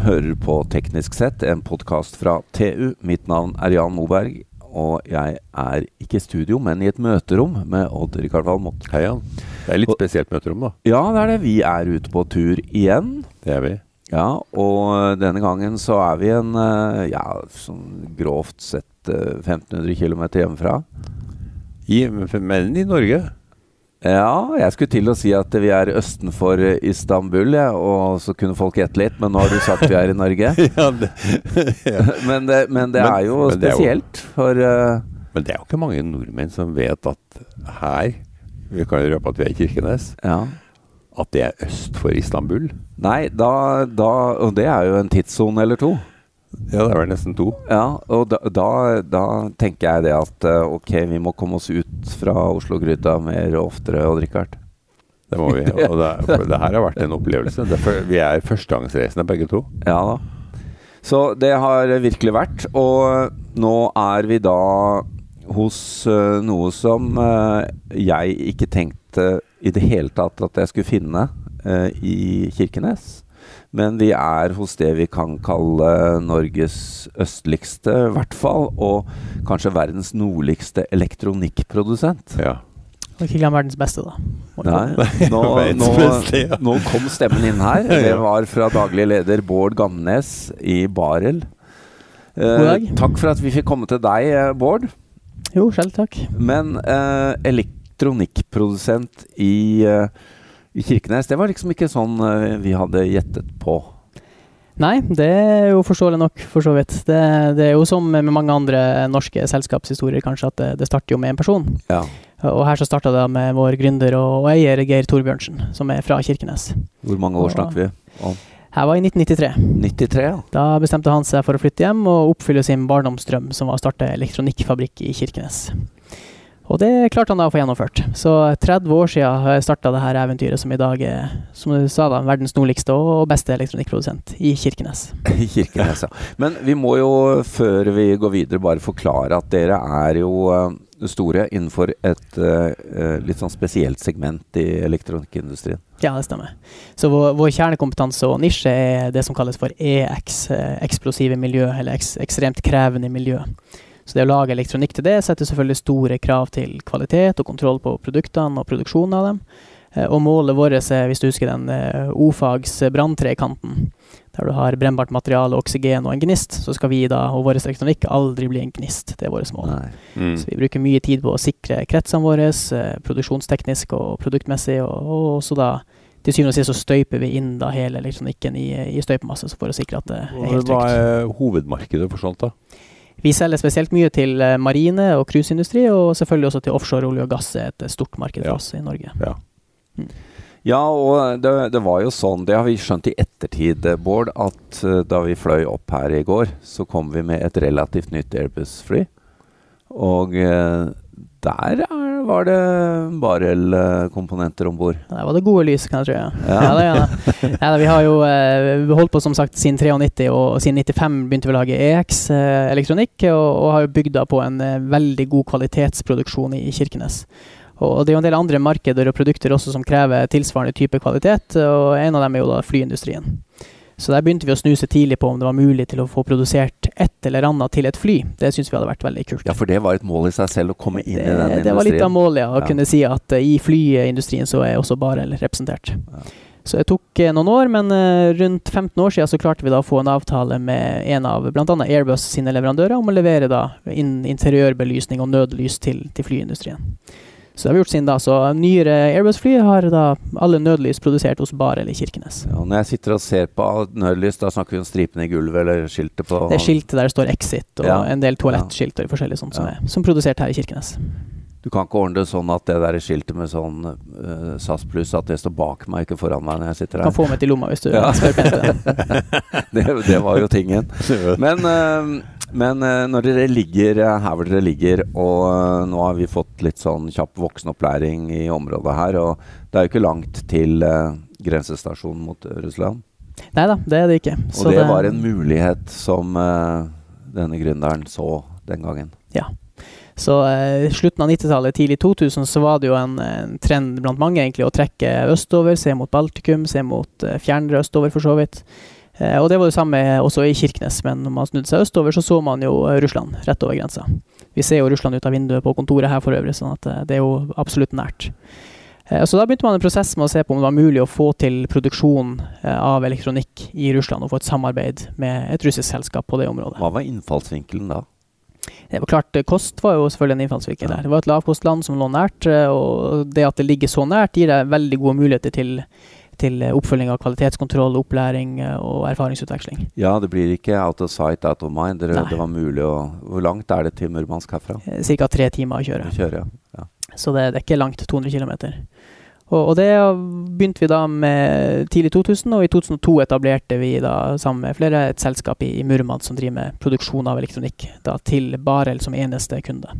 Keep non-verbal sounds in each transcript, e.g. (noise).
hører på Teknisk sett, en podkast fra TU. Mitt navn er Jan Moberg, og jeg er ikke i studio, men i et møterom med Odd-Rikard Valmot. Hei, Jan. Det er litt spesielt møterom, da. Ja, det er det. Vi er ute på tur igjen. Det er vi. Ja, og denne gangen så er vi en eh, ja, sånn grovt sett eh, 1500 km hjemmefra. I, men i Norge. Ja, jeg skulle til å si at vi er østen for eh, Istanbul, ja, og så kunne folk gjette litt, men nå har du sagt vi er i Norge. (laughs) ja, det, ja. (laughs) Men det, men det Men- er jo er jo- spesielt, for uh, Men det er jo ikke mange nordmenn som vet at her Vi kan jo røpe at vi er i Kirkenes. Ja. At det er øst for Istanbul. Nei, da, da Og det er jo en tidssone eller to. Ja, det er vel nesten to. Ja, og da, da, da tenker jeg det at eh, ok, vi må komme oss ut fra Oslo-gryta mer oftere, Odd Rikard. Det må vi. Og det, det her har vært en opplevelse. Det er, vi er førstegangsreisende begge to. Ja da. Så det har virkelig vært. Og nå er vi da hos uh, noe som uh, jeg ikke tenkte i det hele tatt at jeg skulle finne uh, i Kirkenes. Men vi er hos det vi kan kalle Norges østligste, i hvert fall, og kanskje verdens nordligste elektronikkprodusent. Ja. Og ikke glem verdens beste, da. Nei, nå, (laughs) nå, nå kom stemmen inn her. (laughs) Det var fra daglig leder Bård Gamnes i Barel. Eh, God dag. takk for at vi fikk komme til deg, eh, Bård. Jo, selv takk. Men eh, elektronikkprodusent i, eh, i Kirkenes, det var liksom ikke sånn eh, vi hadde gjettet på. Nei, det er jo forståelig nok, for så vidt. Det, det er jo som med mange andre norske selskapshistorier, kanskje, at det, det starter jo med en person. Ja. Og her så starta det med vår gründer og, og eier Geir Torbjørnsen, som er fra Kirkenes. Hvor mange år snakker vi om? Her var i 1993. 93, ja. Da bestemte han seg for å flytte hjem og oppfylle sin barndomsdrøm, som var å starte elektronikkfabrikk i Kirkenes. Og det klarte han da å få gjennomført. Så 30 år siden starta det her eventyret, som i dag er som du sa da, verdens nordligste og beste elektronikkprodusent i Kirkenes. (laughs) I Kirkenes, ja. Men vi må jo, før vi går videre, bare forklare at dere er jo eh, store innenfor et eh, litt sånn spesielt segment i elektronikkindustrien. Ja, det stemmer. Så vår, vår kjernekompetanse og nisje er det som kalles for EX, eksplosive miljø, eller eks, ekstremt krevende miljø. Så det å lage elektronikk til det setter selvfølgelig store krav til kvalitet og kontroll på produktene og produksjonen av dem. Eh, Og målet vårt er, hvis du husker den eh, O-fags branntrekanten, der du har brennbart materiale, oksygen og en gnist, så skal vi da, og vår elektronikk, aldri bli en gnist. Det er vårt mål. Mm. Så vi bruker mye tid på å sikre kretsene våre, eh, produksjonsteknisk og produktmessig, og, og også da til syvende og sist så støyper vi inn da hele elektronikken i, i støypemasse, for å sikre at det er helt trygt. Hva er hovedmarkedet for sånt, da? Vi selger spesielt mye til eh, marine og cruiseindustri, og selvfølgelig også til offshore olje og gass er et eh, stort marked for oss i Norge. Ja, og det, det var jo sånn, det har vi skjønt i ettertid, eh, Bård, at eh, da vi fløy opp her i går, så kom vi med et relativt nytt Airbus-fly. Og eh, der er, var det Barel-komponenter om bord. Der var det gode lys, kan jeg tro. Ja. Ja. Ja, det, ja, ja, vi har jo eh, holdt på som sagt siden 93, og siden 95 begynte vi å lage EX-elektronikk, og, og har jo bygd da på en eh, veldig god kvalitetsproduksjon i, i Kirkenes. Og det er jo en del andre markeder og produkter også som krever tilsvarende type kvalitet, og en av dem er jo da flyindustrien. Så der begynte vi å snuse tidlig på om det var mulig til å få produsert et eller annet til et fly. Det syns vi hadde vært veldig kult. Ja, for det var et mål i seg selv å komme inn i den Det, industrien. det var litt av målet, ja. Å Ja. kunne si at uh, i flyindustrien så er også Barel representert. Ja. Så det tok eh, noen år, men eh, rundt 15 år siden så klarte vi da å få en avtale med en av bl.a. Airbus sine leverandører om å levere da interiørbelysning og nødlys til, til flyindustrien. Så det har vi gjort siden da. Så nyere Airbus-fly har da alle nødlys produsert hos Bar eller Kirkenes. Ja, når jeg sitter og ser på nødlys, da snakker vi om stripene i gulvet eller skiltet på Det er skiltet der det står 'Exit', og Ja. en del toalettskilt og forskjellig sånt som Ja. er som produsert her i Kirkenes. Du kan ikke ordne det sånn at det der skiltet med sånn uh, SAS pluss, at det står bak meg, ikke foran meg når jeg sitter Du kan få med til lomma hvis du Ja. spør pent. (laughs) det, det var jo tingen. (laughs) Men, eh, men eh, når dere ligger eh, her hvor dere ligger, og eh, nå har vi fått litt sånn kjapp voksenopplæring i området her, og det er jo ikke langt til grensestasjonen mot Russland. Nei da, det er det ikke. Og det, var en mulighet som denne gründeren så den gangen. Ja. Så eh, slutten av 90-tallet, tidlig 2000, så var det jo en, en trend blant mange egentlig å trekke østover, se mot Baltikum, se mot eh, fjernere østover for så vidt. Eh, og det var det samme også i Kirkenes, men når man snudde seg østover, så så man jo eh, Russland rett over grensa. Vi ser jo Russland ut av vinduet på kontoret her for øvrig, sånn at eh, det er jo absolutt nært. Så da begynte man en prosess med å se på om det var mulig å få til produksjon av elektronikk i Russland, og få et samarbeid med et russisk selskap på det området. Hva var innfallsvinkelen da? Det var klart, Kost var jo selvfølgelig en innfallsvinkel Ja. der. Det var et lavkostland som lå nært, og det at det ligger så nært, gir deg veldig gode muligheter til, til eh, oppfølging av kvalitetskontroll, opplæring eh, og erfaringsutveksling. Ja, det blir ikke out of sight, out of mind. Det, det var mulig å Hvor langt er det til Murmansk herfra? Ca. tre timer å kjøre. Kjøre, ja. Så det, det er ikke langt, 200 km. Og, og det begynte vi da med tidlig 2000, og i 2002 etablerte vi da sammen med flere et selskap i, i Murmansk som driver med produksjon av elektronikk da, til Barel som eneste kunde.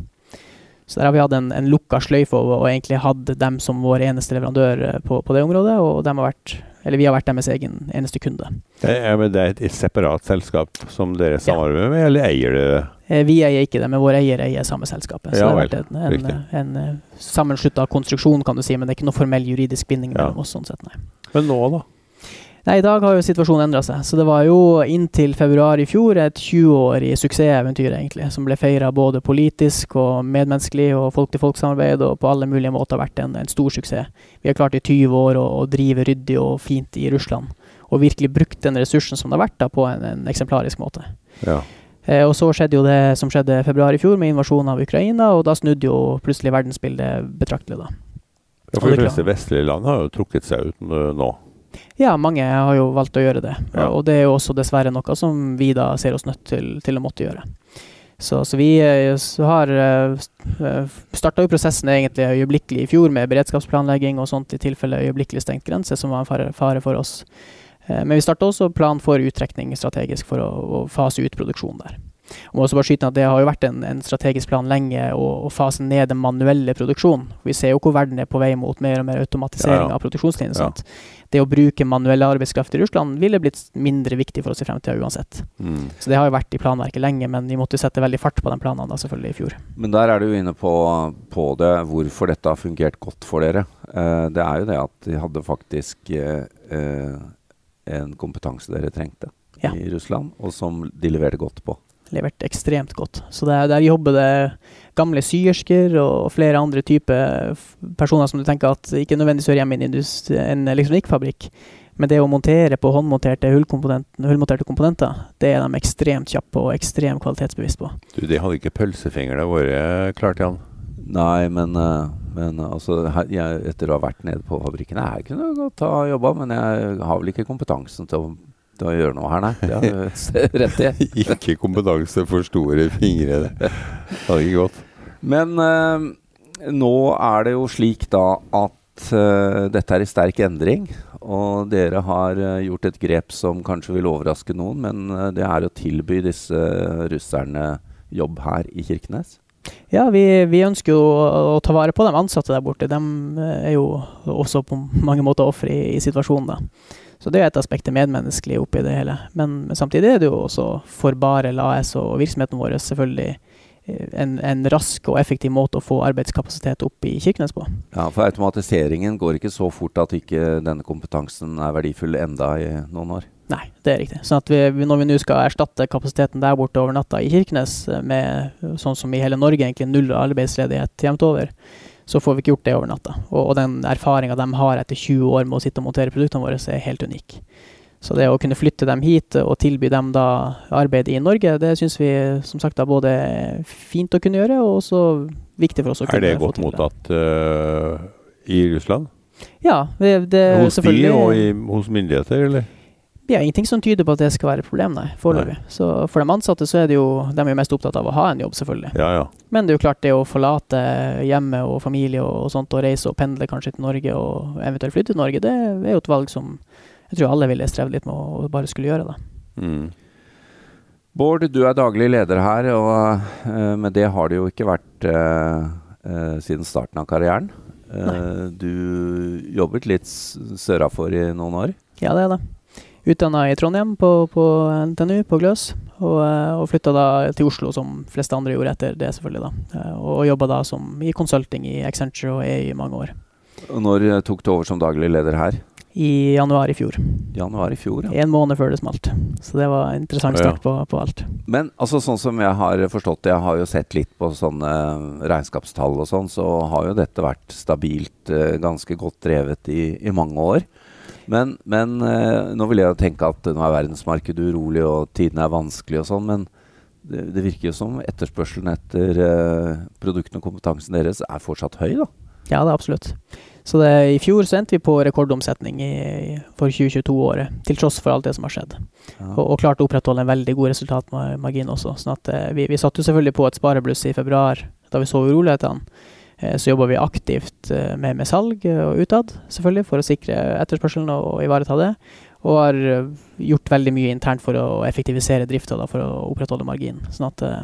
Så der har vi hatt en, en lukka sløyfe og, og egentlig hatt dem som vår eneste leverandør eh, på, på det området, og har vært, eller vi har vært deres egen eneste kunde. Det er, men det er et, separat selskap som dere samarbeider med, eller eier dere? Eh, Vi eier ikke det, men vår eier eier samme selskapet. Så Ja det har vært en, en, en, en sammenslutta konstruksjon, kan du si, men det er ikke noe formell juridisk binding Ja. mellom oss. sånn sett, nei. Men nå, da? Nei, I dag har jo situasjonen endra seg. Så det var jo inntil februar i fjor et 20-årig suksesseventyr, egentlig, som ble feira både politisk og medmenneskelig og folk-til-folk-samarbeid, og på alle mulige måter vært en, en stor suksess. Vi har klart i 20 år å, å drive ryddig og fint i Russland, og virkelig brukt den ressursen som det har vært, da, på en, en eksemplarisk måte. Ja. Eh, og så skjedde jo det som skjedde i februar i fjor, med invasjonen av Ukraina, og da snudde jo plutselig verdensbildet betraktelig, da. Ja, for de fleste vestlige land har jo trukket seg ut nå. Ja, mange har jo valgt å gjøre det. Ja. Og det er jo også dessverre noe som vi da ser oss nødt til, til å måtte gjøre. Så, så vi eh, så har starta jo prosessen egentlig øyeblikkelig i fjor med beredskapsplanlegging og sånt i tilfelle øyeblikkelig stengt grense, som var en fare, fare for oss. Eh, Men vi starta også plan for uttrekning strategisk for å, å fase ut produksjonen der. Må også bare skyte at Det har jo vært en, en strategisk plan lenge å, fase ned den manuelle produksjonen. Vi ser jo hvor verden er på vei mot mer og mer automatisering Ja, ja. av produksjonslinjer. Ja. Det å bruke manuell arbeidskraft i Russland ville blitt mindre viktig for oss i fremtida uansett. Mm. Så det har jo vært i planverket lenge, men vi måtte sette veldig fart på den planen da selvfølgelig i fjor. Men der er du inne på, på det, hvorfor dette har fungert godt for dere. Eh, det er jo det at de hadde faktisk eh, en kompetanse dere trengte Ja. i Russland, og som de leverte godt på. Levert ekstremt godt. Så der, der jobber det gamle syersker og flere andre typer personer som du tenker at ikke nødvendigvis hører hjemme i en, elektronikkfabrikk. Men det å montere på håndmonterte hullmonterte komponenter, det er de ekstremt kjappe og ekstremt kvalitetsbevisst på. Du, de hadde ikke pølsefingrene våre klart, Jan. Nei, men, eh, men altså, her, jeg, etter å ha vært nede på fabrikken Jeg kunne godt ha jobba, men jeg har vel ikke kompetansen til å, til å gjøre noe her, nei. Det har (laughs) du (laughs) rett i. Ikke kompetanse for store fingre. Det hadde ikke gått. Men eh, nå er det jo slik da at eh, dette er i sterk endring. Og dere har eh, gjort et grep som kanskje vil overraske noen, men eh, det er å tilby disse russerne jobb her i Kirkenes. Ja, vi, vi ønsker jo å, ta vare på de ansatte der borte. De eh, er jo også på mange måter ofre i, i situasjonen, da. Så det er et aspekt det medmenneskelige oppi det hele. Men, men samtidig er det jo også for Barel AS og virksomheten vår selvfølgelig eh, en, en rask og effektiv måte å få arbeidskapasitet opp i Kirkenes på. Ja, For automatiseringen går ikke så fort at ikke denne kompetansen er verdifull enda i noen år. Nei, det er riktig. Sånn at vi, når vi nå skal erstatte kapasiteten der borte over natta i Kirkenes eh, med sånn som i hele Norge, egentlig null arbeidsledighet jevnt over, så får vi ikke gjort det over natta. Og, og den erfaringa de har etter 20 år med å sitte og montere produktene våre, er helt unik. Så det å kunne flytte dem hit og tilby dem da arbeid i Norge, det syns vi som sagt da både er fint å kunne gjøre, og også viktig for oss å kunne Er kunne det få godt til mottatt uh, i Russland? Ja, det, det Hos de selvfølgelig og i, hos myndigheter, eller? Det er ingenting som tyder på at det skal være et problem, nei, foreløpig. Så for de ansatte så er det jo De er jo mest opptatt av å ha en jobb, selvfølgelig. Ja, ja. Men det er jo klart, det å forlate hjemme og familie og, og sånt, og reise og pendle kanskje til Norge og eventuelt flytte til Norge, det er jo et valg som jeg tror alle ville strevd litt med å, bare skulle gjøre, da. Mm. Bård, du er daglig leder her, og uh, med det har det jo ikke vært uh, uh, siden starten av karrieren. Du jobbet litt sørafor i noen år. Ja, det er det. Utdanna i Trondheim på, på NTNU, på Gløs. Og, eh, og flytta da til Oslo, som fleste andre gjorde etter det, selvfølgelig. da. Eh, Og jobba da som i consulting i Accenture og EU i mange år. Og Når eh, tok du over som daglig leder her? I januar i fjor. Januar i fjor, ja. En måned før det smalt. Så det var en interessant start på, på alt. Men altså sånn som jeg har forstått det, jeg har jo sett litt på sånne regnskapstall og sånn, så har jo dette vært stabilt, ganske godt drevet i, i mange år. Men, men eh, nå vil jeg tenke at nå er verdensmarkedet urolig og tidene er vanskelige og sånn, men det, det virker jo som etterspørselen etter eh, produktene og kompetansen deres er fortsatt høy, da. Ja, det er absolutt. Så det, i fjor så endte vi på rekordomsetning i, for 2022-året, til tross for alt det som har skjedd. Ja. Og, og klarte å opprettholde en veldig god resultatmargin også. Sånn at eh, vi, vi satt jo selvfølgelig på et sparebluss i februar, da vi så urolighetene. Eh, så jobber vi aktivt eh, med, med salg eh, og utad, selvfølgelig, for å sikre etterspørselen og, og ivareta det. Og har gjort veldig mye internt for å effektivisere drifta for å opprettholde marginen. Sånn at uh,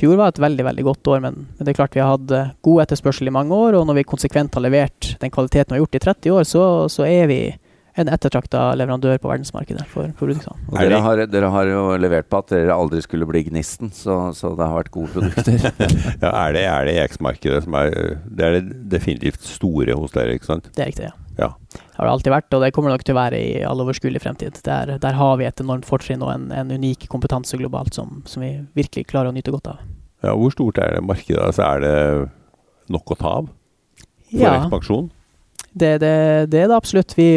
Fjor var et veldig veldig godt år, men, men det er klart vi har hatt god etterspørsel i mange år. Og når vi konsekvent har levert den kvaliteten vi har gjort i 30 år, så, så er vi en ettertrakta leverandør på verdensmarkedet for, for produktene. Og Er dere har, dere har jo levert på at dere aldri skulle bli Gnisten, så, så det har vært gode produkter. (laughs) Ja, er det, er det EX-markedet som er Det er det definitivt store hos dere, ikke sant? Det er riktig, ja. Ja. Har det alltid vært, og det kommer nok til å være i all overskuelig fremtid. Der, der har vi et enormt fortrinn og en, en unik kompetanse globalt som, som vi virkelig klarer å nyte godt av. ja. Hvor stort er det markedet? Altså, er det nok å ta av for Ja, ekspansjon? Det, det, det er det absolutt. Vi,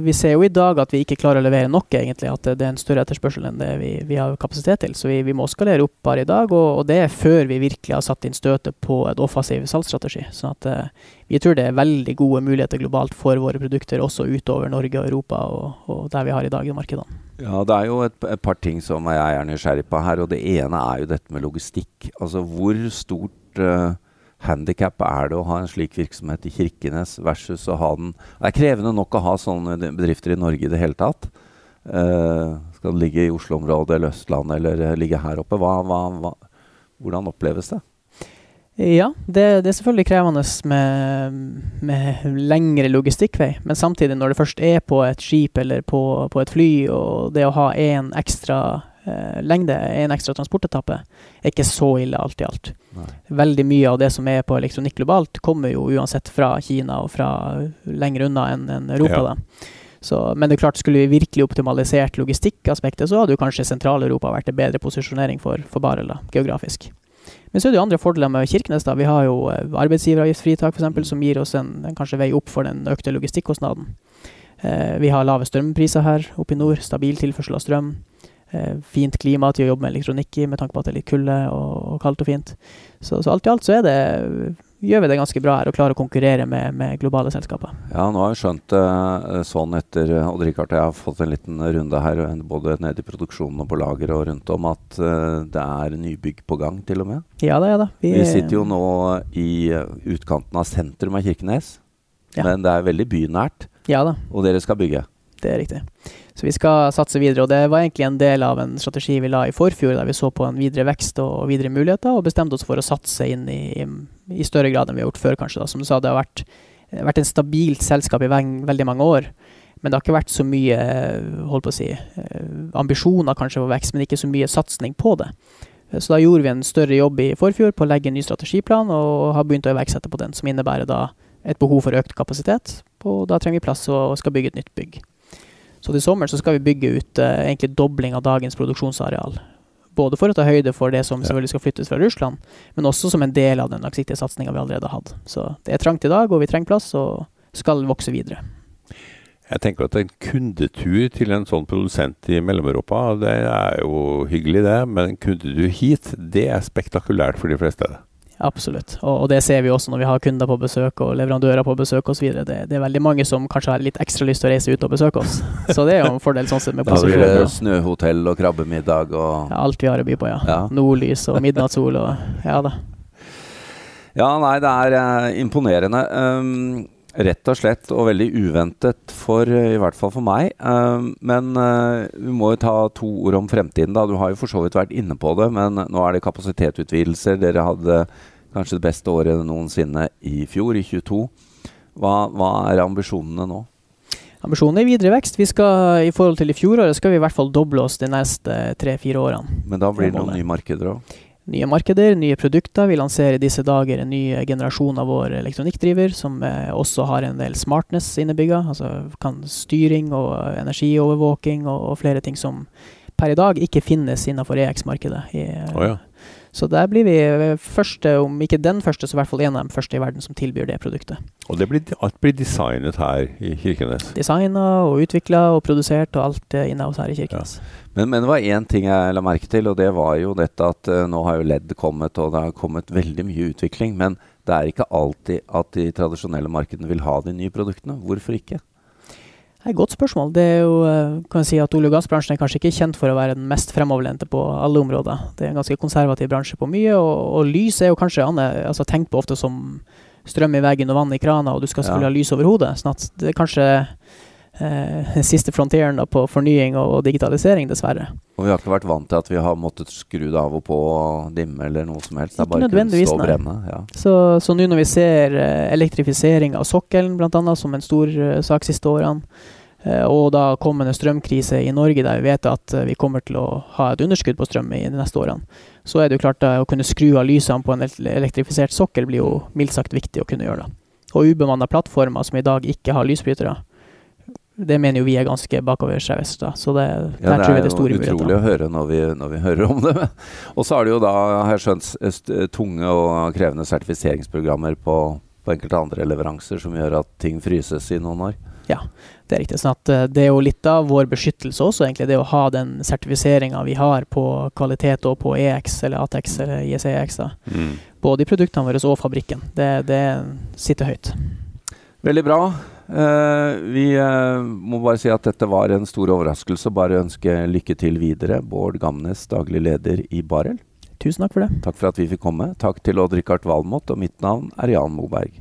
vi ser jo i dag at vi ikke klarer å levere nok, egentlig. At det, det er en større etterspørsel enn det vi, vi har kapasitet til. Så vi, vi må skalere opp bare i dag, og, og det er før vi virkelig har satt inn støtet på et offensiv salgsstrategi. Sånn at uh, vi tror det er veldig gode muligheter globalt for våre produkter, også utover Norge og Europa og, og der vi har i dag i markedene. Ja, det er jo et, et par ting som jeg er nysgjerrig på her. Og det ene er jo dette med logistikk. Altså hvor stort uh, handikap er det å ha en slik virksomhet i Kirkenes versus å ha den Det er krevende nok å ha sånne bedrifter i Norge i det hele tatt. Uh, skal det ligge i Oslo-området eller Østlandet eller eh, ligge her oppe? Hva, hva, hva, hvordan oppleves det? Ja, det, det er selvfølgelig krevende med, med lengre logistikkvei, men samtidig når det først er på et skip eller på, på et fly, og det å ha én ekstra eh, lengde, en ekstra transportetappe, er ikke så ille alt i alt. Nei. Veldig mye av det som er på elektronikk globalt, kommer jo uansett fra Kina og fra lenger unna enn en Europa. Ja. Så, men det er klart, skulle vi virkelig optimalisert logistikkaspektet, så hadde jo kanskje Sentral-Europa vært en bedre posisjonering for, for Barel, da, geografisk. Men så er det jo andre fordeler med Kirkenes. da. Vi har jo eh, arbeidsgiveravgiftsfritak, f.eks., som gir oss en, en kanskje vei opp for den økte logistikkostnaden. Eh, vi har lave strømpriser her oppe i nord, stabil tilførsel av strøm. Eh, fint klima til å jobbe med elektronikk i, med tanke på at det er litt kulde og, og kaldt og fint. Så, så alt i alt så det, gjør vi det ganske bra her og klarer å konkurrere med, med globale selskaper. Ja, nå har jeg skjønt det sånn etter Odd Rikard, jeg har fått en liten runde her, både nede i produksjonen og på lager og rundt om, at eh, det er nybygg på gang, til og med. Ja da, ja da. Vi sitter jo nå i eh, utkanten av sentrum av Kirkenes, Ja. men det er veldig bynært, Ja da. og dere skal bygge. Det er riktig. Så vi skal satse videre, og det var egentlig en del av en strategi vi la i forfjor, der vi så på en videre vekst og videre muligheter, og bestemte oss for å satse inn i, i større grad enn vi har gjort før, kanskje. Da. Som du sa, det har vært, vært en stabilt selskap i veldig mange år. Men det har ikke vært så mye eh, holdt på å si, eh, ambisjoner kanskje for vekst, men ikke så mye satsing på det. Så da gjorde vi en større jobb i forfjor på å legge en ny strategiplan, og har begynt å iverksette på den, som innebærer da et behov for økt kapasitet. Og da trenger vi plass og skal bygge et nytt bygg. Så til sommeren så skal vi bygge ut eh, egentlig dobling av dagens produksjonsareal. Både for å ta høyde for det som Ja. selvfølgelig skal flyttes fra Russland, men også som en del av den langsiktige satsinga vi allerede har hatt. Så det er trangt i dag, og vi trenger plass, og skal vokse videre. Jeg tenker at en kundetur til en sånn produsent i Mellom-Europa, det er jo hyggelig det, men en kundetur hit, det er spektakulært for de fleste. Absolutt. Og, og det ser vi også når vi har kunder på besøk og leverandører på besøk osv. Det, det er veldig mange som kanskje har litt ekstra lyst til å reise ut og besøke oss. (laughs) Så det er jo en fordel sånn sett med Da blir det snøhotell og krabbemiddag og Ja, alt vi har å by på, ja. Ja. Nordlys og midnattssol og (laughs) Ja da. Ja, nei, det er eh, imponerende. Um, rett og slett, og veldig uventet for i hvert fall for meg. Um, men uh, vi må jo ta to ord om fremtiden, da. Du har jo for så vidt vært inne på det, men nå er det kapasitetsutvidelser. Dere hadde kanskje det beste året noensinne i fjor, i 22. Hva, hva er ambisjonene nå? Ambisjonen er videre vekst. Vi skal, I forhold til i fjoråret skal vi i hvert fall doble oss de neste tre-fire årene. Men da blir det noen nye markeder òg. nye markeder, nye produkter. Vi lanserer i disse dager en ny generasjon av vår elektronikkdriver, som eh, også har en del smartness innebygga. Altså kan styring og energiovervåking og, og flere ting som per i dag ikke finnes innenfor EX-markedet. Oh, ja. Så der blir vi første, om ikke den første, så i hvert fall en av de første i verden som tilbyr det produktet. Og det blir, alt blir designet her i Kirkenes? Designa og utvikla og produsert og alt inne hos her i Kirkenes. Ja. Men, men, det var én ting jeg la merke til, og det var jo dette at uh, nå har jo LED kommet, og det har kommet veldig mye utvikling. Men det er ikke alltid at de tradisjonelle markedene vil ha de nye produktene. Hvorfor ikke? Det er et godt spørsmål. Det er jo, eh, kan jeg si at Olje- og gassbransjen er kanskje ikke kjent for å være den mest fremoverlente på alle områder. Det er en ganske konservativ bransje på mye, og, og lys er jo kanskje annet, altså tenkt på ofte som strøm i veggen og vann i krana, og du skal selvfølgelig ja. ha lys over hodet. sånn at det er kanskje eh, siste frontieren på fornying og, og, digitalisering, dessverre. Og vi har ikke vært vant til at vi har måttet skru det av og på og dimme eller noe som helst. Det er bare nødvendigvis, stå brenne. Ja. Så, så nå når vi ser eh, elektrifisering av sokkelen bl.a. som en stor uh, sak siste årene, og da kommende strømkrise i Norge der vi vet at vi kommer til å ha et underskudd på strøm i de neste årene, så er det jo klart at å kunne skru av lysene på en elektrifisert sokkel blir jo mildt sagt viktig å kunne gjøre. da. Og ubemanna plattformer som i dag ikke har lysbrytere, det mener jo vi er ganske bakoversveis. Så det, ja, der tror vi det er store muligheter. Det er utrolig å høre når vi, når vi, hører om det. (laughs) og så er det jo da, har jeg skjønt, tunge og krevende sertifiseringsprogrammer på, på enkelte andre leveranser som gjør at ting fryses i noen år. Ja, det er riktig. Sånn at eh, det er jo litt av vår beskyttelse også, egentlig, det å ha den sertifiseringa vi har på kvalitet og på EX eller ATX eller ISEX. da. Mm. Både i produktene våre og fabrikken. Det, det sitter høyt. Veldig bra. Uh, vi uh, må bare si at dette var en stor overraskelse. Bare ønske lykke til videre. Bård Gamnes, daglig leder i Barel. Tusen takk for det. Takk for at vi fikk komme. Takk til Odd-Rikard Valmot, og mitt navn er Jan Moberg.